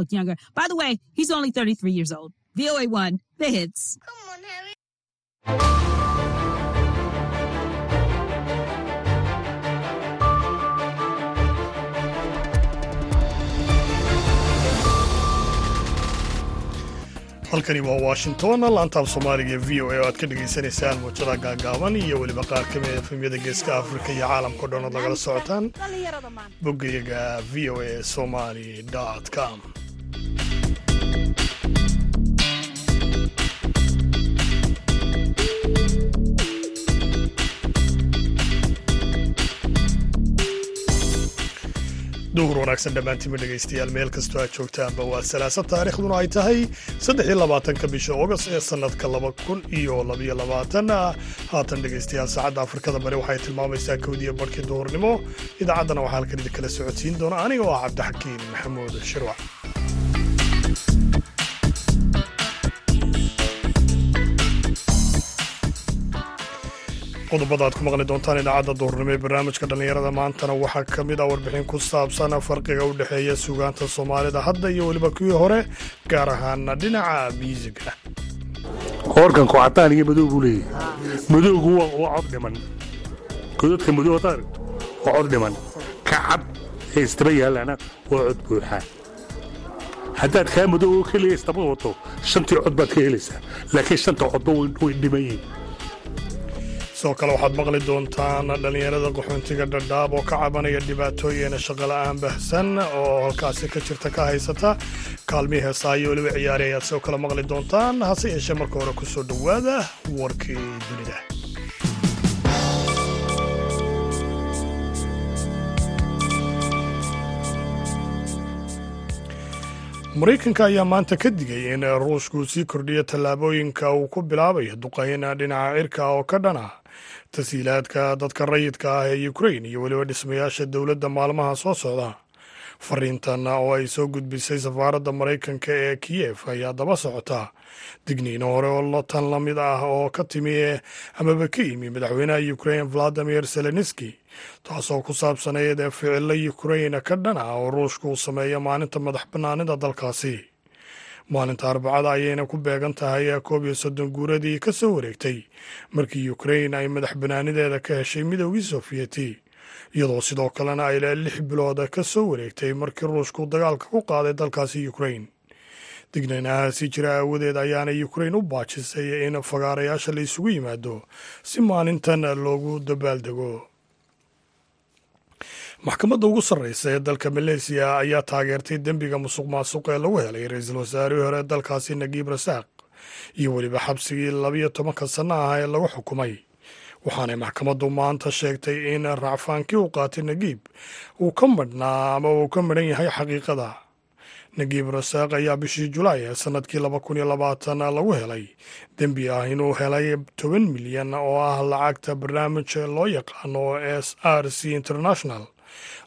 look younger. By the way, he's only 33 years old. VOA1, the hits. Come on, Harry. halkani waa washington laantaab soomaaliga v o a oo aad ka dhagaysanaysaan muujada gaagaaban iyo weliba qaar ka mid efemyada geeska afrika iyo caalamkao dhan ood nagala socotaan boggayaga v o a somali com duhur wanaagsan dhammaantiinma dhegaystayaal. Meel kastoo aad joogtaanba waa salaasa taariikhduna ay tahay saddex iyo labaatanka bisha ogost ee sannadka laba kun iyo labayo labaatan. Haatan dhegaystayaal saacadda afrikada bari waxay tilmaamaysaa kowdiya barhkii duhurnimo. Idaacaddana waxaa halkan idinkala socodsiin doona aniga oo ah cabdixakiin maxamuud shirwac qodobada aad ku maqli doontaan idaacadda duhurnimo ee barnaamijka dhallinyarada maantana. Waxaa ka mid ah warbixin ku saabsan farqiga u dhexeeya sugaanta soomaalida hadda iyo weliba kuwii hore gaar ahaana dhinaca miisiga organku cadaan iyo madow buu leeyahay. Madowgu waa cod dhiman. Godadka madow aragto waa cod dhiman. Ka cad ee istaba yaallana waa cod buuxaa haddaad kaa madow oo keliya istaba wato shantii cod baad ka helaysaa. Laakiin shanta codba way dhiman yihiin sidoo kale waxaad maqli doontaan dhallinyarada qaxoontiga dhadhaab oo ka cabanaya dhibaatooyin shaqola'aan bahsan oo halkaasi ka jirta ka haysata. Kaalmii heesaa iyo weliba ciyaari ayaad sidoo kale maqli doontaan hase yeeshee marka hore ku soo dhowaada warkii dunida. Maraykanka ayaa maanta ka digay in ruushku sii kordhiyo tallaabooyinka uu ku bilaabayo duqayn dhinaca cirka oo ka dhan ah tasiilaadka dadka rayidka ah ee ukrain iyo weliba dhismayaasha dowladda maalmaha soo socda fariintan oo ay soo gudbisay safaaradda maraykanka ee kiyef ayaa daba socota digniino hore oo tan la mid ah oo ka timi amaba ka yimi madaxweynaha ukrain valadimir zelenski taasoo ku saabsanayd ee ficilo ukrain ka dhan ah oo ruushka uu sameeya maalinta madax bannaanida dalkaasi maalinta arbacada ayayna ku beegan tahay koob iyo soddon guuradii ka soo wareegtay. Markii ukrain ay madax bannaanideeda ka heshay midoogii sofiyeeti iyadoo sidoo kalena ay lix bilood ka soo wareegtay markii ruushku dagaalka ku qaaday dalkaasi ukrain dignaanahaasi jira aawadeed ayaana ukrain u baajisay in fagaarayaasha la isugu yimaado si maalintan loogu dabaaldego maxkamadda ugu sarreysa ee dalka maleesiya ayaa taageertay dembiga musuq maasuq ee lagu helay ra'iisul wasaarihii hore dalkaasi nagiib rasaaq iyo weliba xabsigii labiyo tobanka sanno ah ee lagu xukumay. Waxaanay maxkamaddu maanta sheegtay in racfaankii uu qaatay nagiib uu ka madhnaa ama uu ka madhan yahay xaqiiqada. Nagiib rasaaq ayaa bishii julaay ee sannadkii laba kun iyo labaatan lagu helay. Dembi ah inuu helay toban milyan oo ah lacagta barnaamij loo yaqaano s r c international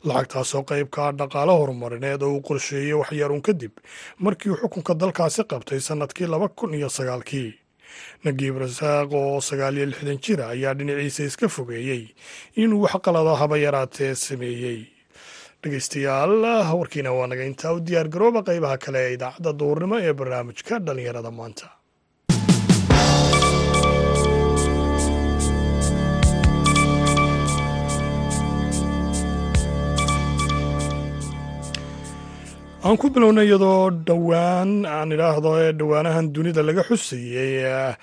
lacagtaasoo qayb ka ah dhaqaale horumarineed oo uu qorsheeyey waxyaruun kadib markii uu xukunka dalkaasi qabtay sannadkii laba kun iyo sagaalkii. Nagiib rasaaq oo sagaal iyo lixdan jira ayaa dhinaciisa iska fogeeyey inuu wax qalado haba yaraatee sameeyey. Dhegeystayaal warkiina waa naga intaa u diyaar garooba qaybaha kale ee idaacadda duurnimo ee barnaamijka dhallinyarada maanta aan ku bilowna iyadoo dhowaan aan idhaahdo ee dhowaanahan dunida laga xusayey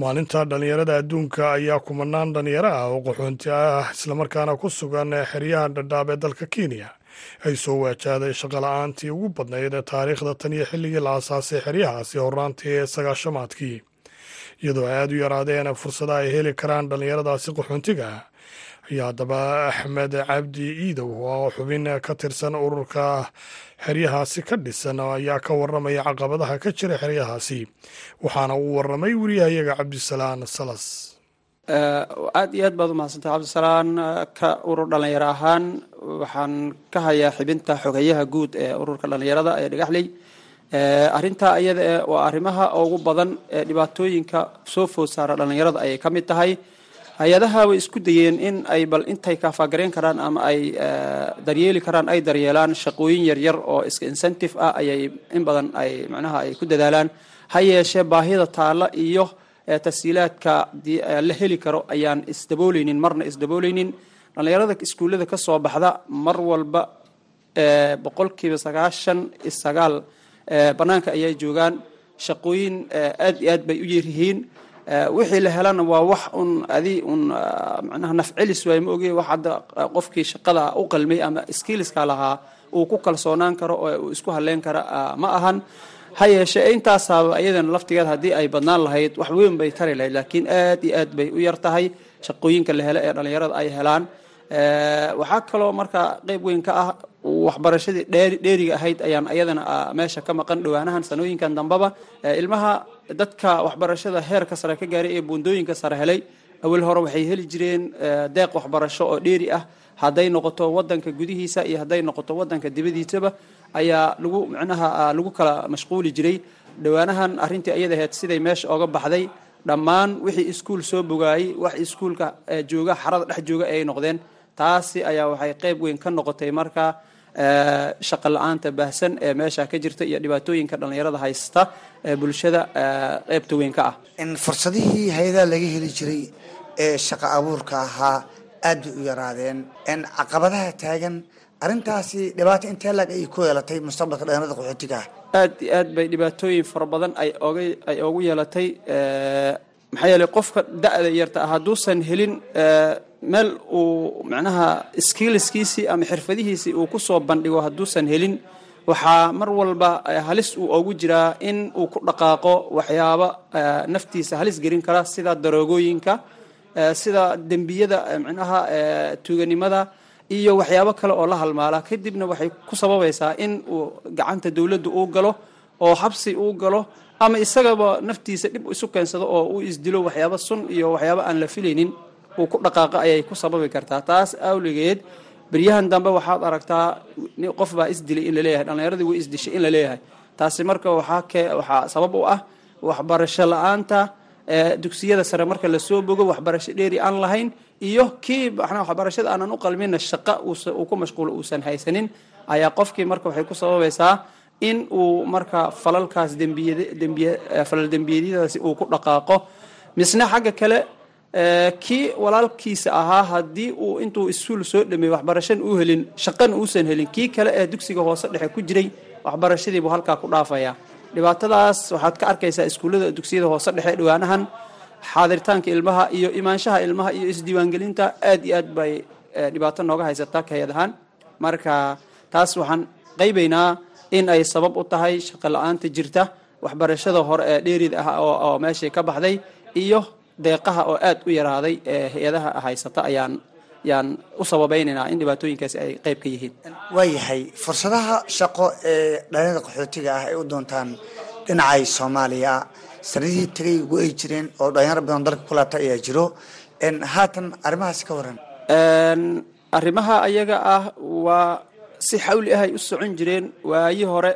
maalinta dhallinyarada adduunka ayaa kumanaan dhallinyaro ah oo qaxoonti ah islamarkaana ku sugan xeryaha dhadhaab ee dalka kenya. Ay soo waajahday shaqola'aantii ugu badnayd ee taariikhda tan iyo xilligii la aasaasay xeryahaasi horaantii ee sagaashamaadkii iyadoo aad u yaraadeen fursada ay heli karaan dhallinyaradaasi qaxoontiga ayaa haddaba axmed cabdi iidow oo xubin ka tirsan ururka xeryahaasi ka dhisan ayaa ka waramaya caqabadaha ka jira xeryahaasi. Waxaana uu waramay weriyahayaga cabdisalaan salas. Aad iyo aad baad umahadsantay cabdisalaan ka urur dhallinyaro ahaan waxaan ka hayaa xibinta xogeyaha guud ee ururka dhallinyarada ee dhagaxley arrintaa iyada waa arrimaha ugu badan ee dhibaatooyinka soo food saara dhallinyarada ayay ka mid tahay hay'adaha way isku dayeen in ay bal intay kaafagareyn karaan ama ay daryeeli karaan ay daryeelaan shaqooyin yaryar oo iska incentive ah ayay in badan ay macnaha ay ku dadaalaan. Ha yeeshee baahida taalla iyo tashiilaadka la heli karo ayaan isdabooleynin marna isdabooleynin dhallinyarada iskuullada ka soo baxda mar walba boqolkiiba sagaashan iyo sagaal bannaanka ayay joogaan. Shaqooyin aad iyo aad bay u yaryihiin wixii la helana waa wax un adi un macnaha nafcelis waay ma oge wax hadda qofkii shaqada u qalmay ama skillska lahaa uu ku kalsoonaan karo oo uu isku halleyn kara ma ahan. Ha yeeshee intaasaaba iyadana laftigeed haddii ay badnaan lahayd wax weyn bay tari lahayd laakiin aad iyo aad bay u yar tahay. Shaqooyinka la helo ee dhallinyarada ay helaan waxaa kaloo markaa qeyb weyn ka ah waxbarashadii dheeriga ahayd ayaan iyadana meesha ka maqan dhowaanahan sanooyinkan dambaba. Ilmaha dadka waxbarashada heerka sare ka gaaray ee buundooyinka sare helay awal hore waxay heli jireen deeq waxbarasho oo dheeri ah. Hadday noqoto wadanka gudihiisa iyo hadday noqoto wadanka dibadiisaba ayaa lagu micnaha lagu kala mashquuli jiray. Dhowaanahan arrintii iyada ahayd siday meesha oga baxday. Dhammaan wixii iskuul soo bogaayey wax iskuulka jooga xarada dhex jooga ay noqdeen taasi ayaa waxay qeyb weyn ka noqotay marka shaqa la'aanta baahsan ee meesha ka jirta iyo dhibaatooyinka dhallinyarada haysta ee bulshada qeybta weyn ka ah. Fursadihii hay'adaha laga heli jiray ee shaqa abuurka ahaa aad bay u yaraadeen. Caqabadaha taagan arrintaasi dhibaato intee lag ay ku yeelatay mustaqbalka dhallinyarada qaxootiga ah aad iyo aad bay dhibaatooyin fara badan ay oga ay ogu yeelatay maxaa yeelay qofka da-da yarta ah hadduusan helin meel uu macnaha skillskiisii ama xirfadihiisii uu ku soo bandhigo hadduusan helin waxaa mar walba halis uu ogu jiraa in uu ku dhaqaaqo waxyaaba naftiisa halis gelin kara sida daroogooyinka sida dembiyada macnaha tuuganimada iyo waxyaabo kale oo la halmaala. Kadibna waxay ku sababaysaa in uu gacanta dowladda uu galo oo xabsi uu galo ama isagaba naftiisa dhib isu keensado oo uu isdilo waxyaabo sun iyo waxyaabo aan la filaynin uu ku dhaqaaqa ayay ku sababi kartaa. Taas awligeed beryahan dambe waxaad aragtaa qof baa isdilay in la leeyahay dhallinyaradii way isdishay in la leeyahay taasi marka waxaa sabab u ah waxbarasho la'aanta dugsiyada sare marka la soo bogo waxbarasho dheeri aan lahayn iyo kii waxbarashada aanan u qalmina shaqa uu ku mashquulo uusan haysanin ayaa qofkii marka waxay ku sababaysaa in uu marka falalkaas falal uu ku dhaqaaqo. Misna xagga kale kii walaalkiisa ahaa haddii uu intuu iskuul soo dhameeyey waxbarashan uu helin shaqana uusan helin kii kale ee dugsiga hoose dhexe ku jiray waxbarashadiibuu halkaa ku dhaafaya. Dhibaatadaas waxaad ka arkaysaa iskuullada dugsiyada hoose dhexe dhowaanahan xaadiritaanka ilmaha iyo imaanshaha ilmaha iyo isdiiwaangelinta aad iyo aad bay dhibaato nooga haysataa kahayad ahaan. Marka taas waxaan qaybaynaa in ay sabab u tahay shaqo la'aanta jirta waxbarashada hore ee dheerid ah oo meeshay ka baxday iyo deeqaha oo aad u yaraaday ee hay'adaha haysata ayaan yaan u sababaynaynaa in dhibaatooyinkaasi ay qayb ka yihiin. Waayahay fursadaha shaqo ee dhalinyarada qaxootiga ah ay u doontaan dhinacay soomaaliya. Sanadihii tagay ugu ay jireen oo dhalinyaro badan dalka ku laabta ayaa jiro. Haatan arrimahaasi ka waran. Arrimaha ayaga ah waa si xawli ah ay u socon jireen waayi hore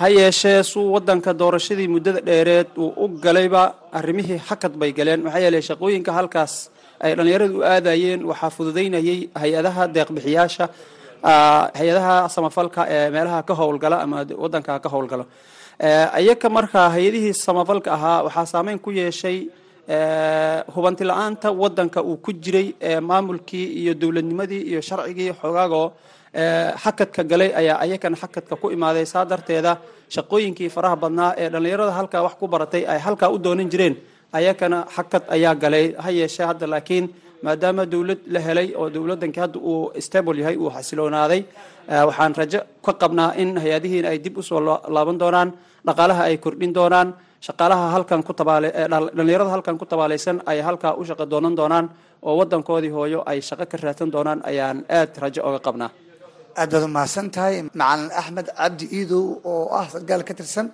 ha yeeshee suu wadanka doorashadii muddada dheereed uu u galayba arrimihii hakad bay galeen. Maxaa yeeley shaqooyinka halkaas ay dhallinyaradu u aadayeen waxaa fududaynayay hay'adaha deeqbixiyaasha hay'adaha samafalka ee meelaha ka howlgala ama wadanka ka howlgalo iyaka markaa hay'adihii samafalka ahaa waxaa saameyn ku yeeshay hubanti la'aanta wadanka uu ku jiray maamulkii iyo dowladnimadii iyo sharcigii xoogaagoo xakadka galay ayaa ayakana xakadka ku imaaday. Saa darteeda shaqooyinkii faraha badnaa ee dhallinyarada halkaa wax ku baratay ay halkaa u doonan jireen ayakana xakad ayaa galay. Ha yeeshee hadda laakiin maadaama dowlad la helay oo dowladankii hadda uu stable yahay uu xasiloonaaday waxaan rajo ka qabnaa in hay'adihiin ay dib u soo laaban doonaan dhaqaalaha ay kordhin doonaan shaqaalaha halkan ku tabaale dhallinyarada halkan ku tabaalaysan ay halkaa u shaqo doonan doonaan oo wadankoodii hooyo ay shaqo ka raadsan doonaan ayaan aad rajo oga qabnaa aad baad umahadsan tahay. Macalin axmed cabdi iidow oo ah sargaal ka tirsan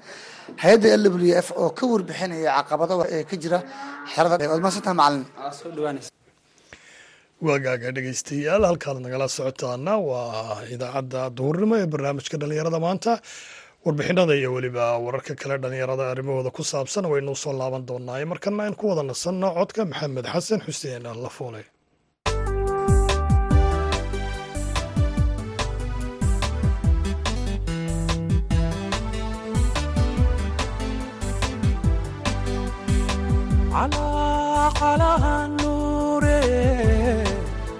hay'adda l w f oo ka warbixinaya caqabada ee ka jira xerada waad mahadsan tahay macalin. Waagaaga dhegaystayaal halkaad nagala socotaana waa idaacadda duhurnimo ee barnaamijka dhallinyarada maanta. Warbixinada iyo weliba wararka kale dhallinyarada arrimahooda ku saabsan waynu soo laaban doonaa markana aynu ku wada nasanno codka maxamed xasan xuseen lafoole calaqalaha nuure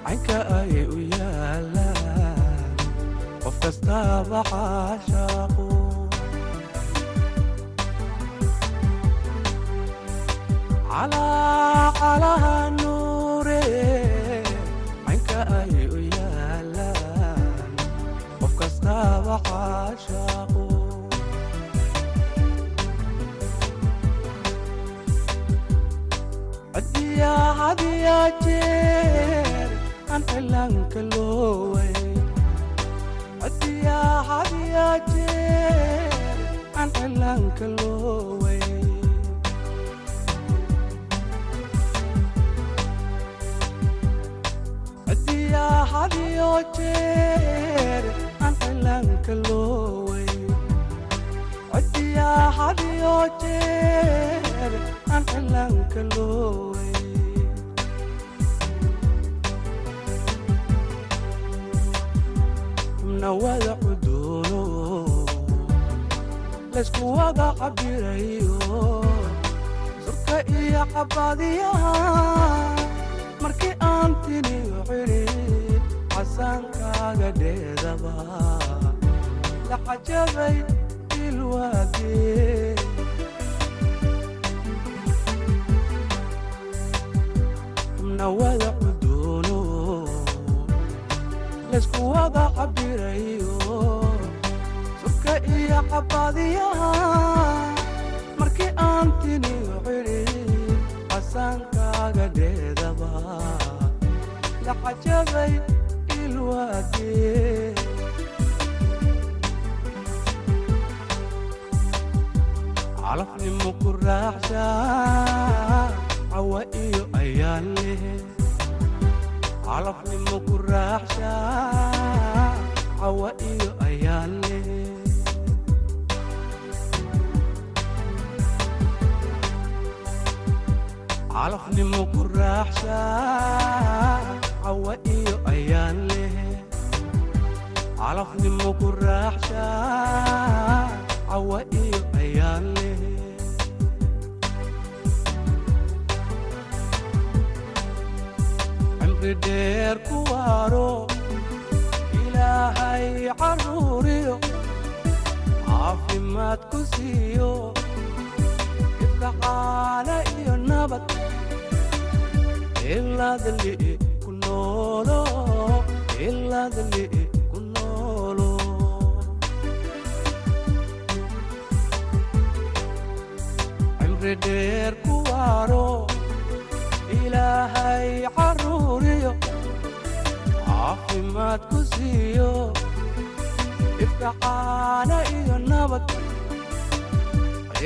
caynka ay u yaalaan qof kastaaba caashaaqu calaqalaha nuure caynka ay u yaalaan qof kastaaba caashaaqu cadiya hadiya jeer aan cilaanka looway cadiya hadiya jeer aan cilaanka looway cadiya hadiyo jeer aan cilaanka looway cadiya hadiyo jeer aan cilaanka looway xubna wada cuduuno laysku wada cabirayo surka iyo cabaadiyaha. Markii aan tiniyo cidhid casaankaaga dheedaba. La cajabay ilwaadee xubna wada laysku wada cabirayo surka iyo cabaadiyaha markii aan tiniyo cidhid casaankaaga dheedaba la cajabay ilwaadee calafnimo ku raaxshaa cawa iyo ayaan leh calafnimo ku raaxshaa cawa iyo ayaan leh calafnimo ku raaxshaa cawa iyo ayaan leh calafnimo ku raaxshaa cawa iyo cimri dheer ku waaro ilaahay carruuriyo caafimaad ku siiyo ifkacaala iyo nabad cimri dheer ku waaro ilaahay carruuriyo caafimaad ku siiyo ifkacaana iyo nabad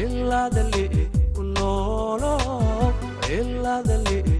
ilaadali ku noolo ilaadali ku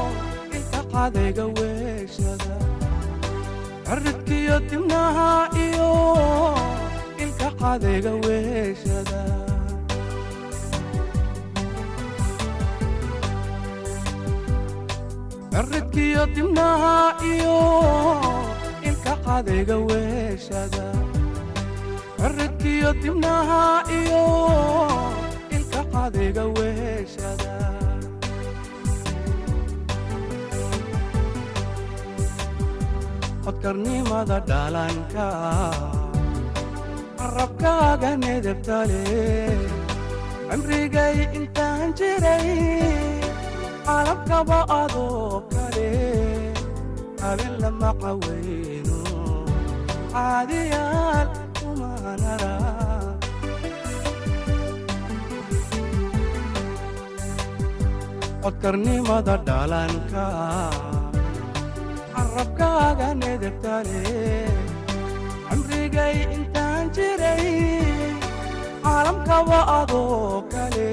inta cadayga weeshada cirribkiyo dibnaha iyo ilka ilkaqadayga weeshada ciridkiyo dibnaha iyo ilkaqadayga weeshada ciridkiyo dibnaha iyo ilkaqadayga weeshada codkarnimada dhalanka carabkaaga nedebtale cimrigay intaan jiray qalabkaba adoo kale habeen lama qaweyno caadiyaal umanara. Codkarnimada dhalanka carabkaaga nedebtale cimrigay intaan jiray caalamkaba adoo kale.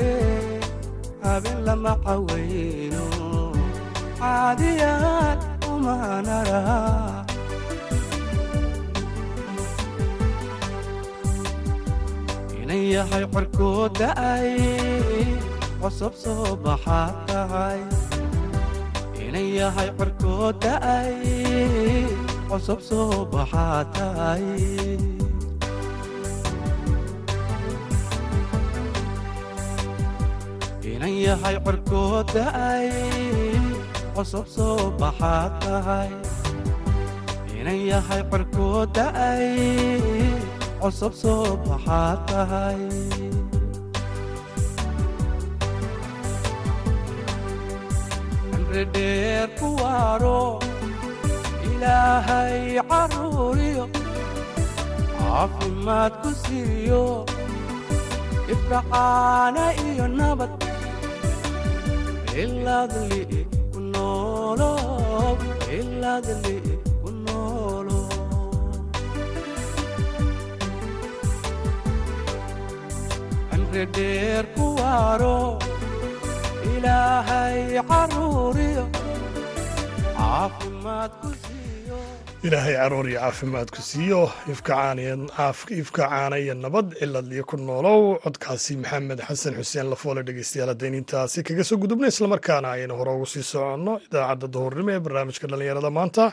Habeen lama qaweyno caadiyaal umanara inan yahay qorkood da'ay qosob soo baxaad tahay inan yahay qorkood da'ay qosob soo baxaad tahay inan yahay soo baxaad tahay inan yahay soo baxaad tahay cimri dheer ku waaro ilaahay caruuriyo caafimaad ku siiyo ifracaana iyo nabad cimri dheer ku waaro ilaahay carruur iyo caafimaad ku siiyo. Ifka caana iyo nabad cilad iyo ku noolow. Codkaasi maxamed xasan xuseen lafoole dhegeystayaal haddayn intaasi kaga soo gudubna islamarkaana aynu hore ugu sii soconno idaacadda duhurnimo ee barnaamijka dhallinyarada maanta.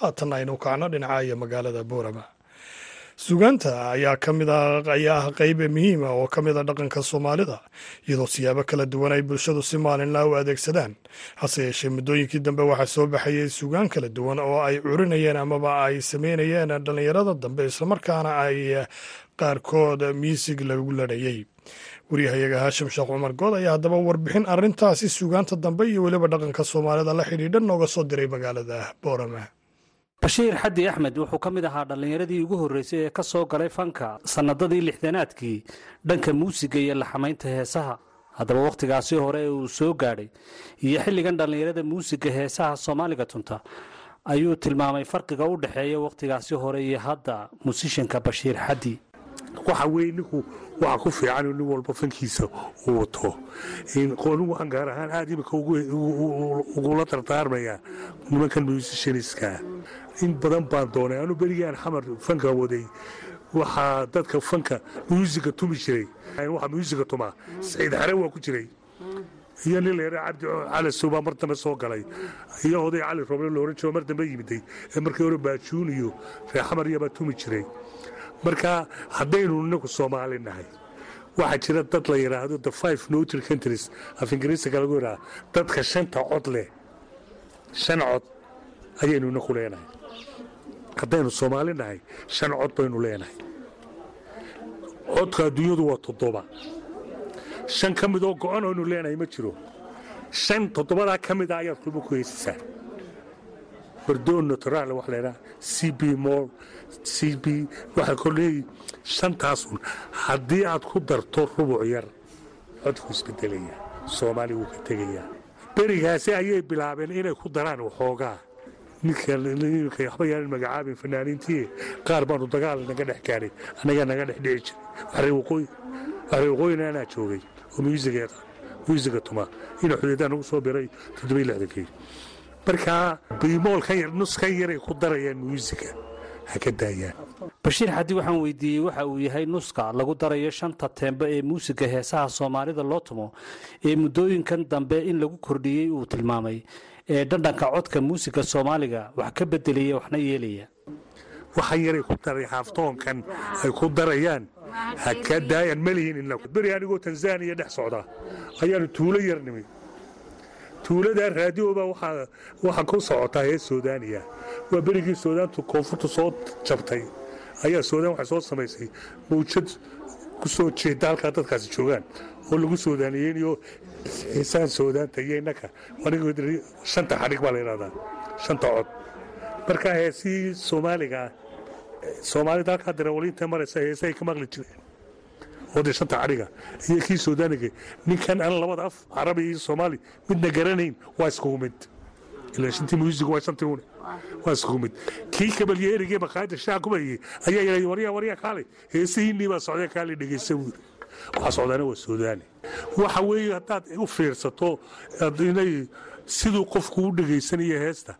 Haatanna aynu kacno dhinaca iyo magaalada boorama sugaanta ayaa ka mid ayaa ah qeyb muhiima oo ka mid a dhaqanka soomaalida iyadoo siyaabo kala duwan ay bulshadu si maalinlaa u adeegsadaan. Hase yeeshee muddooyinkii dambe waxaa soo baxayay sugaan kala duwan oo ay curinayeen amaba ay sameynayeen dhallinyarada dambe islamarkaana ay qaarkood miisig lagu ladhayey waryahayaga haashim sheekh cumar good ayaa haddaba warbixin arintaasi sugaanta dambe iyo weliba dhaqanka soomaalida la xidhiidha nooga soo diray magaalada boorama bashiir xaddi axmed wuxuu ka mid ahaa dhallinyaradii ugu horreysay ee ka soo galay fanka sannadadii lixdanaadkii dhanka muusiga iyo laxamaynta heesaha. Haddaba wakhtigaasi hore ee uu soo gaadhay iyo xilligan dhallinyarada muusiga heesaha soomaaliga tunta ayuu tilmaamay farqiga u dhexeeya wakhtigaasi hore iyo hadda musishanka bashiir xaddi. Waxa weye ninku waxa ku fiican nin walba fankiisa uu wato. Anigu waxaan gaar ahaan aad imika ugula dardaarmayaa nimankan musishaniska in badan baan doonay. Anu berigaan xamar fanka waday. Waxaa dadka fanka muusiga tumi jiray. Waxa muusiga tumaa saciid xare waa ku jiray. Iyo nin layara cabdi cali suuba mar dambe soo galay. Iyo oday cali roble looran mar dambe yimiday. Ee markii hore baajuun iyo reer xamar iyabaa tumi jiray. Marka haddaynu inagu soomaali nahay waxaa jira dad la yidhaahdo the five notir countries af ingiriisiga lagu yidhaha dadka shanta cod leh. Shan cod ayaynu inaku leenahay haddaynu soomaali nahay shan cod baynu leenahay. Codka adduunyadu waa toddoba. Shan ka midoo go-an aynu leenahay ma jiro. Shan toddobadaa ka mida ayaad kulmo ku heysaysaa bardoon natural wax laydhaha c b mol c b waxaa koleeyi shantaasun haddii aad ku darto rubuc yar codku isbedelaya soomaali wuu ka tegayaa. Berigaasi ayay bilaabeen inay ku daraan waxoogaa ninka waxba yaanan magacaabin fanaaniintii qaar baanu dagaal naga dhex gaadhay annagaa naga dhex dhici waxree waqooyina anaa joogay oo muusiga tuma ina xudeedaan ugu soo biray toddobaiy lixdankii markaa biimoolkan yar nuskan yaray ku darayaan muusiga ha ka daayaan. Bashiir xaddi waxaan weydiiyey waxa uu yahay nuska lagu darayo shanta teembe ee muusiga heesaha soomaalida loo tumo ee muddooyinkan dambe in lagu kordhiyey uu tilmaamay ee dhadhanka codka muusiga soomaaliga wax ka bedelaya waxna yeelaya. Waxaan yaray ku daray haaftoonkan ay ku darayaan. Ha ka daayaan malihin in beri anigoo tanzaniya dhex socda. Ayaanu tuulo yar nimi. Tuuladaa raadioba waxaa ku socotaa hees suudaaniya waa berigii suudaantu koonfurtu soo jabtay. Ayaa suudaan waxay soo samaysay. Mawjad ku soo jeeda halkaa dadkaasi joogaan. Oo lagu suudaaniyeynayo heesaan suudaanta iyo innaka shanta xadhig baa la yidhahdaa shanta cod. Marka heesii soomaaliga ah soomaalida halkaa darawaliinta maraysa heesahay ka maqli jireen. Oo dee shanta cadhiga iyo kii suudaaniga ninkan aan labada af carabi iyo soomaali midna garanayn waa iskugu mid. Ilaa shantii muusig waa shantii une waa iskugu mid. Kii kabalyeerigee maqaayadda shaha kubayey ayaa yidhay waryaa waryaa kaale heesihiinnii baa socdee kaale dhegaysa buuri waxaa socdaana waa suudaani waxa weeye haddaad u fiirsato inay siduu qofku u dhegaysanaya heesta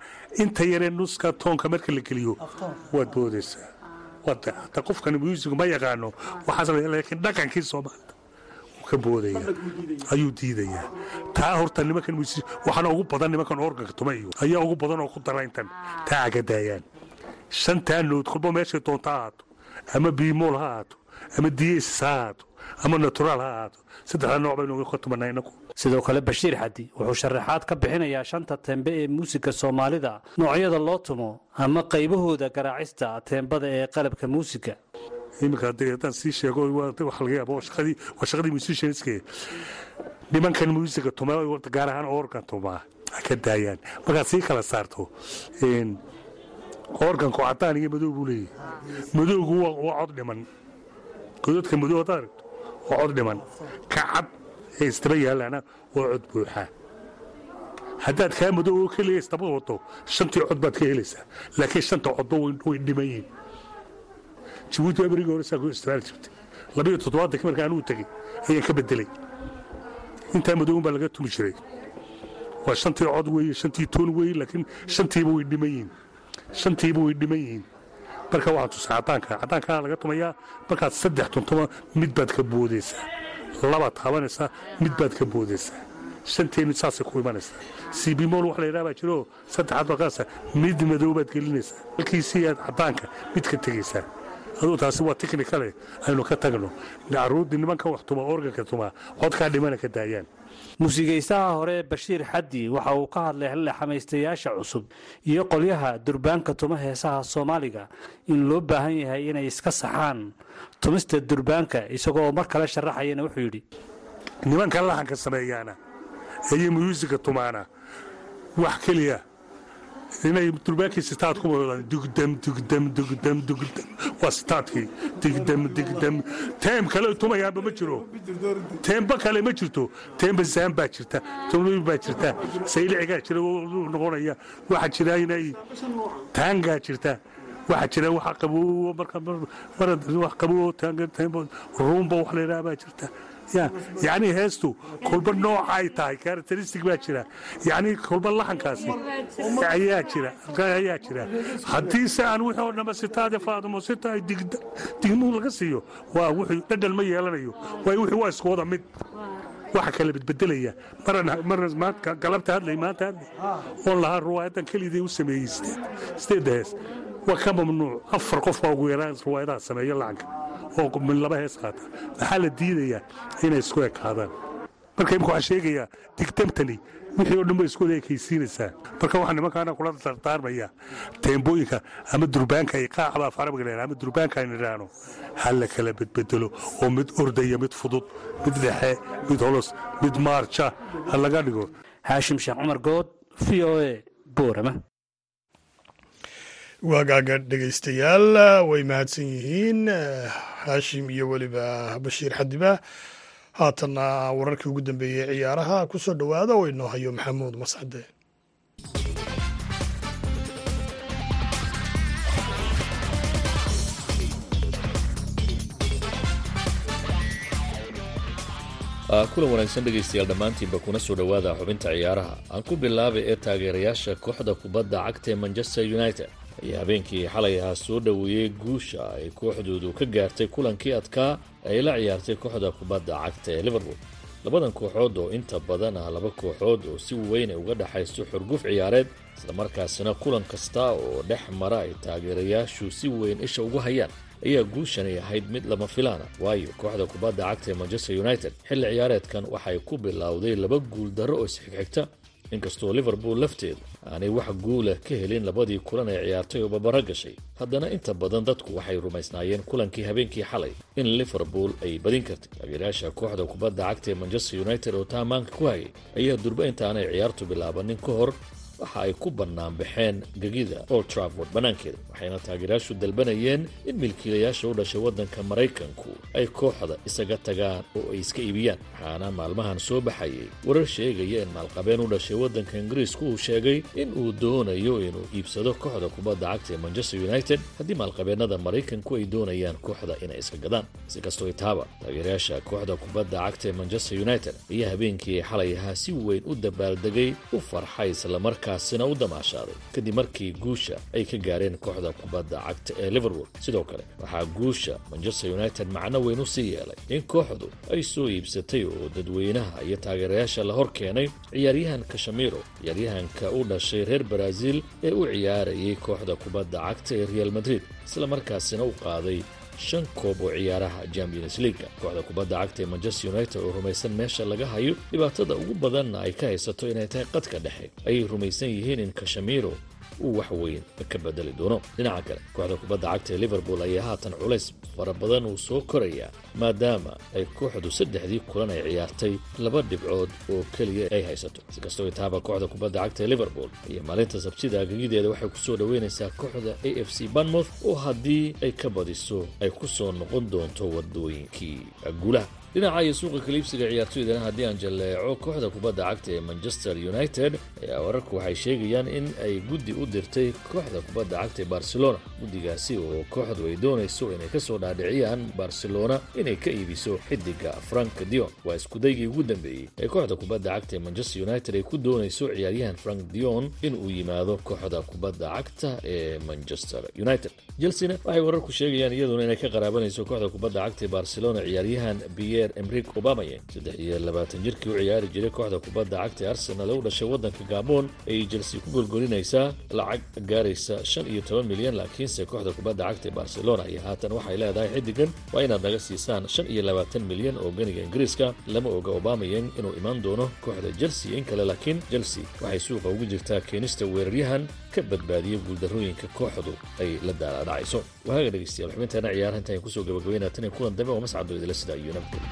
inta yaree nuska toonka marka la geliyo waad boodaysaa. Hata qofkani muusig ma yaqaano laakiin dhaqankii soomaalida wuu ka boodaya. Ayuu diidayaa. Taa horta nimankan waxaana ugu badan nimankan organka tuma iyo. Ayaa ugu badan oo ku dara intan taa aga daayaan shantaa nood kolba meeshay doonta ha ahaato ama biimool ha ahaato ama diyeesis ha ahaato ama naturaal ha ahaato. Saddexda nooc baynu ka tumanaa inagu. Sidoo kale bashiir xaddi wuxuu sharaxaad ka bixinayaa shanta tembe ee muusiga soomaalida. Noocyada loo tumo ama qaybahooda garaacista teembada ee qalabka muusiga. Iminka haddaan sii sheego waxa laga yaaba waa shaqadii musicianske nimankan muusiga tuma gaar ahaan organ tumaa. Ha ka daayaan. Markaad sii kala saarto organku cadaan iyo madow buu leeyahy madowgu waa cod dhiman. Godadka madow haddaad aragto waa cod dhiman ka cad ee istaba yaalaana waa cod buuxaa haddaad kaa madow oo keliya istaba wado shantii cod baad ka helaysaa. Laakiin shanta codba way dhiman yihiin jabuuti waa berigii hore saa ku isticmaali jirtay. Labiyo toddobaadka marka anuu tegey ayaan ka bedelay intaa madowun baa laga tumi jiray. Waa shantii cod weeye shantii toon weeye laakiin shantiiba way dhiman yihiin shantiiba way dhiman yihiin marka waxaa tusa cadaanka cadaankaa laga tumayaa markaad saddex tuntoma mid baad ka boodaysaa. Labaad taabanaysaa mid baad ka boodaysaa. Shanteenu saasay ku imanaysaa. Sibimol wax la yidhaha baa jiro saddexaad baqaasa mid madow baad gelinaysaa. Halkiisii aad cadaanka mid ka tegaysaa aduu taasi waa tiknikale aynu ka tagno. Caruurdii nimankan wax tuma organka tumaa codkaa dhimana ka daayaan. Muusigaysaha hore bashiir xaddi waxa uu ka hadlay xamaystayaasha cusub iyo qolyaha durbaanka tuma heesaha soomaaliga in loo baahan yahay inay iska saxaan. Tumista durbaanka isagoo mar kale sharaxayana wuxuu yidhi nimanka lahanka sameeyaana iyo muusika tumaana wax keliya inay durbaankii sitaad ku wadaan dugdam dugdam dugdam dugdam waa sitaadkii. Digdam digdam teem kale tumayaanba ma jiro. Teemba kale ma jirto. Teemba zaan baa jirta. Tumbi baa jirta. Saylicigaa jira. Noqonaya. Waxaa jira inay taangaa jirta. Waxaa jira wax qabow marka wax qabow taanga teemba ruumba wax la yidhaha baa jirta ya yacni heestu kolba nooca ay tahay characteristic baa jira. Yacni kolba laxankaasi ayaa jira ayaa jira. Haddii aan wixii oo dhanba sitaade faadimo sita ay digmuhu laga siiyo waa wuxuu dhadhan ma yeelanayo waayo wixii waa isku wada mid. Waxa kala bedbedelaya marna maanta galabta hadlay maanta hadlay oon lahaa ruwaayadan kelidii u sameeyey sideedda hees waa ka mamnuuc. Afar qof baa ugu yaraan ruwaayadaha sameeya lacanka oo min laba hees qaata. Maxaa la diidayaa inay isku ekaadaan? Marka imika waxaa sheegayaa digdamtani wixii oo dhan bay isku wada ekaysiinaysaa marka waxaa nimankaana kula dardaarmaya teembooyinka ama durbaanka ay qaacba af carabiga leedahay ama durbaanka aynu idhaahno ha la kala bedbedelo oo mid ordaya mid fudud mid dhexe mid holos mid maarja ha laga dhigo. Haashim sheekh cumar good v o a boorama. Waagaaga dhegaystayaal way mahadsan yihiin haashim iyo weliba bashiir xadiba. Haatanna wararkii ugu dambeeyey ciyaaraha ku soo dhowaada oo inoo hayo maxamuud mascade. Kulan wanaagsan dhegaystayaal dhammaantiinba kuna soo dhowaada xubinta ciyaaraha. Aan ku bilaabay ee taageerayaasha kooxda kubadda cagta ee manchester united ayaa habeenkii xalay ahaa soo dhoweeyey guusha ay kooxdoodu ka gaartay kulankii adkaa ay la ciyaartay kooxda kubadda cagta ee liverpool. Labadan kooxood oo inta badan ah laba kooxood oo si weyn ay uga dhexayso xurguf ciyaareed islamarkaasina kulan kasta oo dhex mara ay taageerayaashu si weyn isha ugu hayaan ayaa guushanay ahayd mid lama filaana. Waayo kooxda kubadda cagta ee manchester united xilli ciyaareedkan waxay ku bilowday laba guul darro oo isxigxigta inkastoo liverpool lafteedu aanay wax guula ka helin labadii kulan ee ciyaartay oo babaro gashay. Haddana inta badan dadku waxay rumaysnaayeen kulankii habeenkii xalay in liverpool ay badin kartay. Taageerayaasha kooxda kubadda cagta ee manchester united oo taamaanka ku hayay ayaa durba intaanay ciyaartu bilaabanin ka hor waxa ay ku bannaan baxeen gegida old trafford bannaankeeda waxayna taageerayaashu dalbanayeen in milkiilayaasha u dhashay waddanka maraykanku ay kooxda isaga tagaan oo ay iska iibiyaan waxaana maalmahan soo baxayay warar sheegaya in maalqabeen u dhashay waddanka ingiriisku uu sheegay in uu doonayo inuu iibsado kooxda kubadda cagta ee manchester united haddii maalqabeennada maraykanku ay doonayaan kooxda inay iska gadaan. Si kastoo itaaba taageerayaasha kooxda kubadda cagta ee manchester united ayaa habeenkii xalay ahaa si weyn u dabaaldegay u farxay islamarka kaasina u damaashaaday kadib markii guusha ay ka gaareen kooxda kubadda cagta ee liverpool. Sidoo kale waxaa guusha manchester united macno weyn u sii yeelay in kooxdu ay soo iibsatay oo dadweynaha iyo taageerayaasha la hor keenay ciyaaryahan kashamiro ciyaaryahanka u dhashay reer baraaziil ee u ciyaarayay kooxda kubadda cagta ee real madrid islamarkaasina u qaaday shan koob oo ciyaaraha champions leaga kooxda kubadda cagta ee manchester united oo rumaysan meesha laga hayo dhibaatada ugu badanna ay ka haysato inay tahay qadka dhexe. Ayay rumaysan yihiin in kashamiro uu wax weyn ka bedeli doono. Dhinaca kale kooxda kubadda cagta ee liverpool ayaa haatan culays fara badan uu soo korayaa maadaama ay kooxdu saddexdii kulan ay ciyaartay laba dhibcood oo keliya ay haysato. Si kastoo itaaba kooxda kubadda cagta ee liverpool iyo maalinta sabtida agagideeda waxay ku soo dhoweynaysaa kooxda a f c banmouth oo haddii ay ka badiso ay ku soo noqon doonto wadooyinkii guulaha dhinaca iyo suuqa kaliibsiga ciyaartoydana haddii aan jalleeco kooxda kubadda cagta ee manchester united ayaa wararku waxay sheegayaan in ay guddi u dirtay kooxda kubadda cagta ee barcelona. Guddigaasi oo kooxdu ay doonayso inay ka soo dhaadhiciyaan barcelona inay ka iibiso xidiga frank dion waa iskudaygii ugu dambeeyey ee kooxda kubadda cagta ee manchester united ay ku doonayso ciyaaryahan frank dion inuu yimaado kooxda kubadda cagta ee manchester united. Chelsena waxay wararku sheegayaan iyaduna inay ka qaraabanayso kooxda kubadda cagta ee barcelona ciyaaryahan emrik obamaye saddex iyo labaatan. Jirkii u ciyaari jiray kooxda kubadda cagta arsenal ee u dhashay waddanka gabon ayay chelsea ku golgolinaysaa lacag gaaraysa shan iyo toban milyan laakiinse kooxda kubadda cagta ee barcelona ayaa haatan waxay leedahay xiddigan waa inaad naga siisaan shan iyo labaatan milyan oo ganiga ingiriiska. Lama oga obamayen inuu imaan doono kooxda chelsea in kale laakiin chelsea waxay suuqa ugu jirtaa keenista weeraryahan ka badbaadiya guuldarrooyinka kooxdu ay la daalaadhacayso waaga dhegeystayaal xubinteena ciyaaraha intaan ku soo gabagabeynaa tan iyo kulan dambe oo mascado idila sida iyo nabadgelyo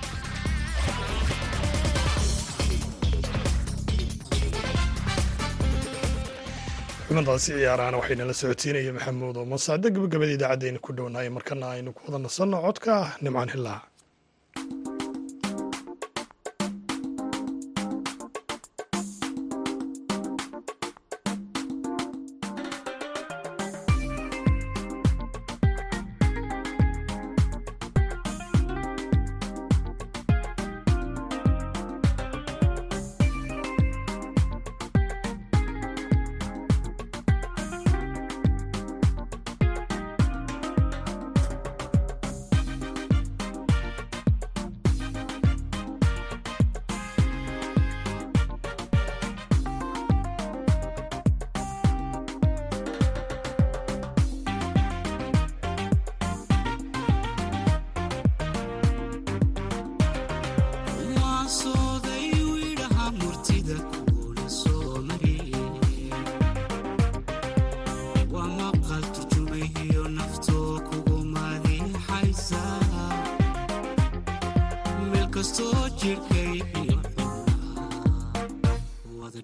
xubintaasi ciyaarahana waxaynala socodsiinaya maxamuud oo masaade gabagabada idaacaddeena ku dhownaaya markana aynu ku wada nasanno codka nimcaan hilaa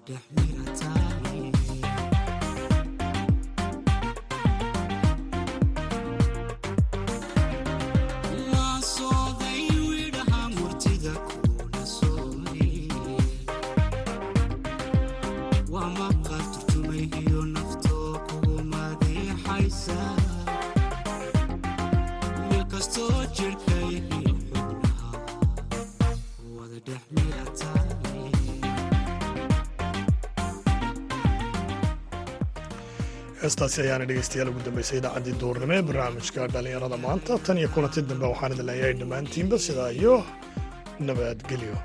dhex mirataa heestaasi ayaana dhegeystayaal ugu dambeysay idaacaddii duurnimo ee barnaamijka dhallinyarada maanta tan iyo kulanti dambe waxaan idin leeyahay dhammaantiinba sidaa iyo nabadgelyo